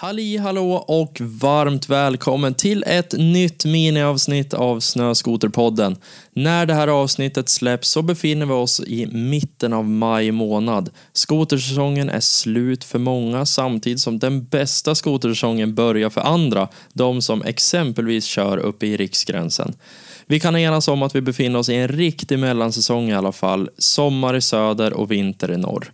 Halli hallå och varmt välkommen till ett nytt miniavsnitt av Snöskoterpodden. När det här avsnittet släpps så befinner vi oss i mitten av maj månad. Skotersäsongen är slut för många samtidigt som den bästa skotersäsongen börjar för andra, de som exempelvis kör uppe i riksgränsen. Vi kan enas om att vi befinner oss i en riktig mellansäsong i alla fall, sommar i söder och vinter i norr.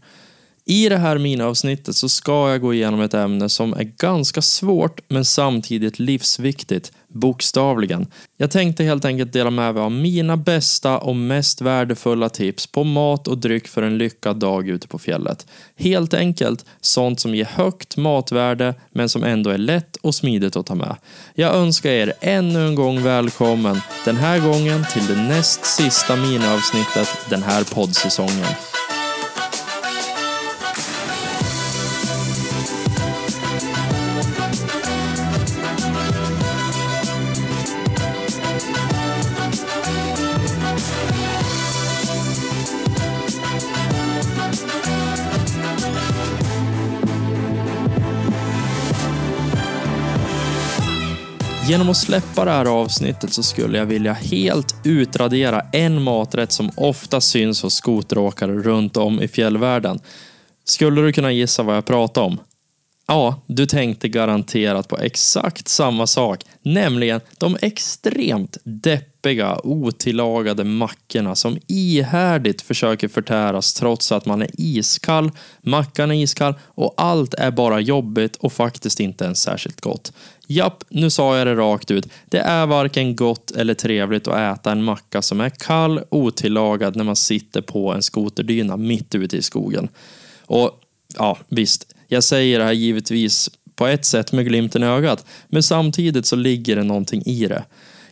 I det här miniavsnittet så ska jag gå igenom ett ämne som är ganska svårt men samtidigt livsviktigt, bokstavligen. Jag tänkte helt enkelt dela med mig av mina bästa och mest värdefulla tips på mat och dryck för en lyckad dag ute på fjället. Helt enkelt sånt som ger högt matvärde men som ändå är lätt och smidigt att ta med. Jag önskar er ännu en gång välkommen, den här gången till det näst sista miniavsnittet den här poddsäsongen. Genom att släppa det här avsnittet så skulle jag vilja helt utradera en maträtt som ofta syns hos skoteråkare runt om i fjällvärlden. Skulle du kunna gissa vad jag pratar om? Ja, du tänkte garanterat på exakt samma sak, nämligen de extremt deppiga, otillagade mackorna som ihärdigt försöker förtäras trots att man är iskall, mackan är iskall och allt är bara jobbigt och faktiskt inte ens särskilt gott. Japp, nu sa jag det rakt ut. Det är varken gott eller trevligt att äta en macka som är kall, otillagad när man sitter på en skoterdyna mitt ute i skogen. Och ja, visst, jag säger det här givetvis på ett sätt med glimten i ögat, men samtidigt så ligger det någonting i det.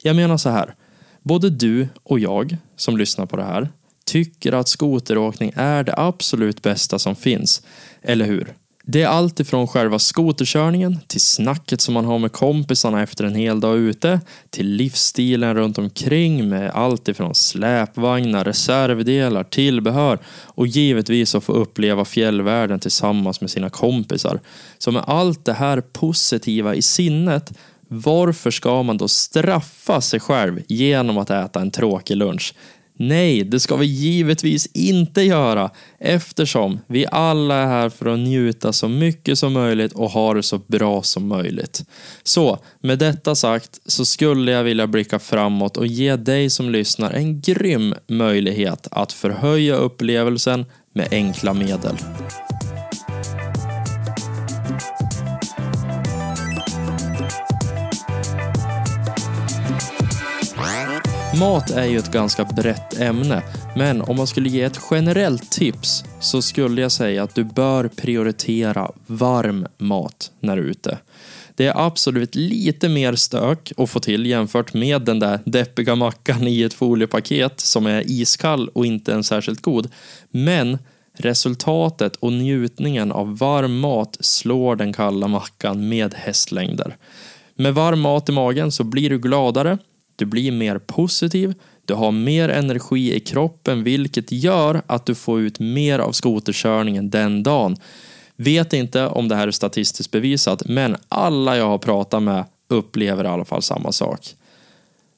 Jag menar så här, både du och jag som lyssnar på det här tycker att skoteråkning är det absolut bästa som finns, eller hur? Det är allt ifrån själva skoterkörningen till snacket som man har med kompisarna efter en hel dag ute till livsstilen runt omkring med allt ifrån släpvagnar, reservdelar, tillbehör och givetvis att få uppleva fjällvärlden tillsammans med sina kompisar. Så med allt det här positiva i sinnet varför ska man då straffa sig själv genom att äta en tråkig lunch? Nej, det ska vi givetvis inte göra eftersom vi alla är här för att njuta så mycket som möjligt och ha det så bra som möjligt. Så, med detta sagt så skulle jag vilja blicka framåt och ge dig som lyssnar en grym möjlighet att förhöja upplevelsen med enkla medel. Mat är ju ett ganska brett ämne, men om man skulle ge ett generellt tips så skulle jag säga att du bör prioritera varm mat när du är ute. Det är absolut lite mer stök att få till jämfört med den där deppiga mackan i ett foliepaket som är iskall och inte en särskilt god. Men resultatet och njutningen av varm mat slår den kalla mackan med hästlängder. Med varm mat i magen så blir du gladare, du blir mer positiv, du har mer energi i kroppen vilket gör att du får ut mer av skoterkörningen den dagen. Vet inte om det här är statistiskt bevisat men alla jag har pratat med upplever i alla fall samma sak.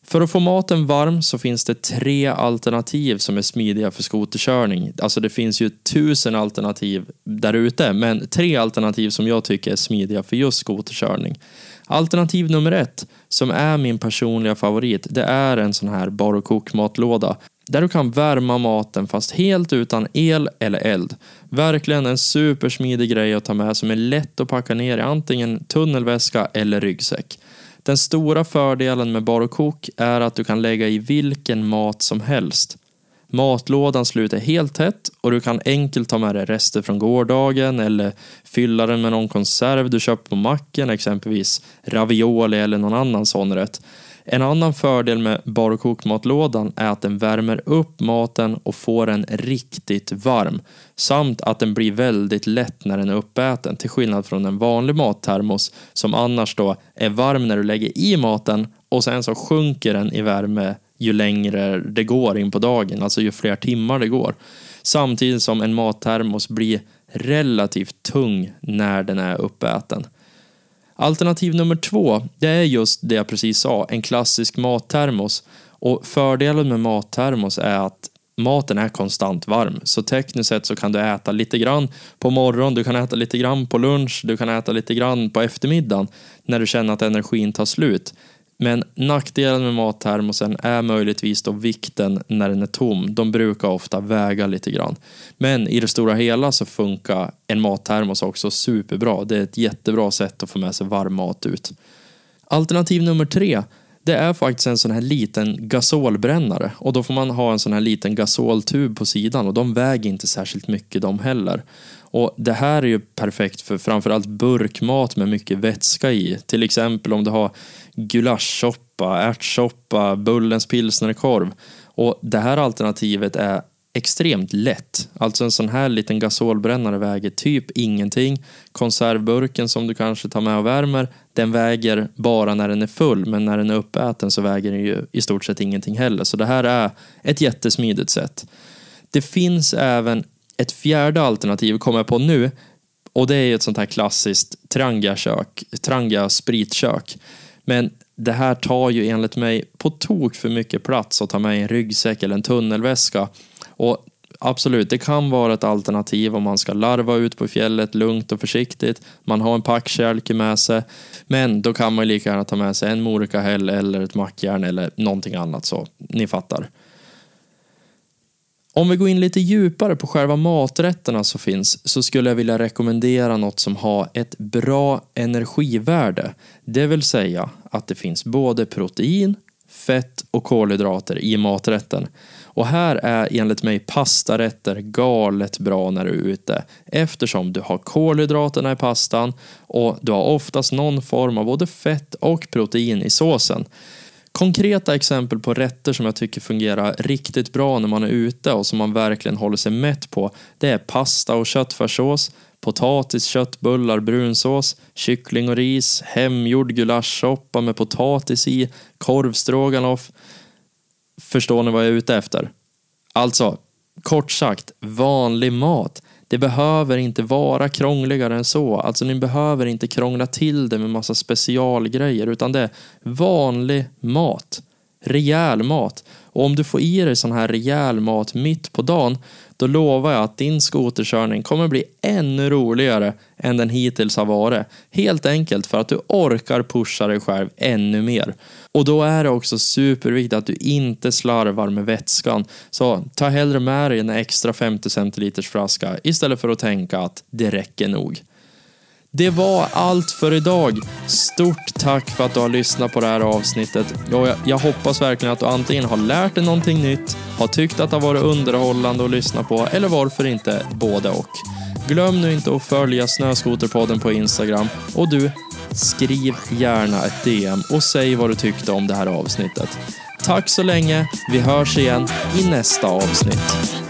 För att få maten varm så finns det tre alternativ som är smidiga för skoterkörning. Alltså det finns ju tusen alternativ där ute, men tre alternativ som jag tycker är smidiga för just skoterkörning. Alternativ nummer ett, som är min personliga favorit, det är en sån här bar och kokmatlåda. Där du kan värma maten fast helt utan el eller eld. Verkligen en supersmidig grej att ta med som är lätt att packa ner i antingen tunnelväska eller ryggsäck. Den stora fördelen med bar och kok är att du kan lägga i vilken mat som helst. Matlådan sluter helt tätt och du kan enkelt ta med dig rester från gårdagen eller fylla den med någon konserv du köpt på macken, exempelvis ravioli eller någon annan sån rätt. En annan fördel med bar och kokmatlådan är att den värmer upp maten och får den riktigt varm. Samt att den blir väldigt lätt när den är uppäten till skillnad från en vanlig mattermos som annars då är varm när du lägger i maten och sen så sjunker den i värme ju längre det går in på dagen, alltså ju fler timmar det går. Samtidigt som en mattermos blir relativt tung när den är uppäten. Alternativ nummer två, det är just det jag precis sa, en klassisk mattermos. Och fördelen med mattermos är att maten är konstant varm. Så tekniskt sett så kan du äta lite grann på morgonen, du kan äta lite grann på lunch, du kan äta lite grann på eftermiddagen när du känner att energin tar slut. Men nackdelen med mattermosen är möjligtvis då vikten när den är tom. De brukar ofta väga lite grann. Men i det stora hela så funkar en mattermos också superbra. Det är ett jättebra sätt att få med sig varm mat ut. Alternativ nummer tre det är faktiskt en sån här liten gasolbrännare och då får man ha en sån här liten gasoltub på sidan och de väger inte särskilt mycket de heller. Och Det här är ju perfekt för framförallt burkmat med mycket vätska i. Till exempel om du har gulaschsoppa, ärtsoppa, Bullens pilsnerkorv. Och det här alternativet är extremt lätt. Alltså en sån här liten gasolbrännare väger typ ingenting. Konservburken som du kanske tar med och värmer, den väger bara när den är full, men när den är uppäten så väger den ju i stort sett ingenting heller. Så det här är ett jättesmidigt sätt. Det finns även ett fjärde alternativ, kommer jag på nu, och det är ett sånt här klassiskt Trangia-kök, Trangia spritkök. Men det här tar ju enligt mig på tok för mycket plats att ta med i en ryggsäck eller en tunnelväska. Och absolut, det kan vara ett alternativ om man ska larva ut på fjället lugnt och försiktigt. Man har en packkälke med sig. Men då kan man lika gärna ta med sig en morikahäll eller ett mackjärn eller någonting annat så ni fattar. Om vi går in lite djupare på själva maträtterna som finns så skulle jag vilja rekommendera något som har ett bra energivärde. Det vill säga att det finns både protein, fett och kolhydrater i maträtten. Och här är enligt mig pastarätter galet bra när du är ute eftersom du har kolhydraterna i pastan och du har oftast någon form av både fett och protein i såsen. Konkreta exempel på rätter som jag tycker fungerar riktigt bra när man är ute och som man verkligen håller sig mätt på, det är pasta och köttfärssås, potatis, köttbullar, brunsås, kyckling och ris, hemgjord gulaschsoppa med potatis i, korvstroganoff. Förstår ni vad jag är ute efter? Alltså, kort sagt, vanlig mat. Det behöver inte vara krångligare än så. Alltså ni behöver inte krångla till det med massa specialgrejer utan det är vanlig mat. Rejäl mat. Och om du får i dig sån här rejäl mat mitt på dagen då lovar jag att din skoterkörning kommer bli ännu roligare än den hittills har varit. Helt enkelt för att du orkar pusha dig själv ännu mer. Och då är det också superviktigt att du inte slarvar med vätskan. Så ta hellre med dig en extra 50 centiliters flaska istället för att tänka att det räcker nog. Det var allt för idag. Stort tack för att du har lyssnat på det här avsnittet. Jag, jag hoppas verkligen att du antingen har lärt dig någonting nytt, har tyckt att det har varit underhållande att lyssna på eller varför inte både och. Glöm nu inte att följa Snöskoterpodden på Instagram och du, skriv gärna ett DM och säg vad du tyckte om det här avsnittet. Tack så länge, vi hörs igen i nästa avsnitt.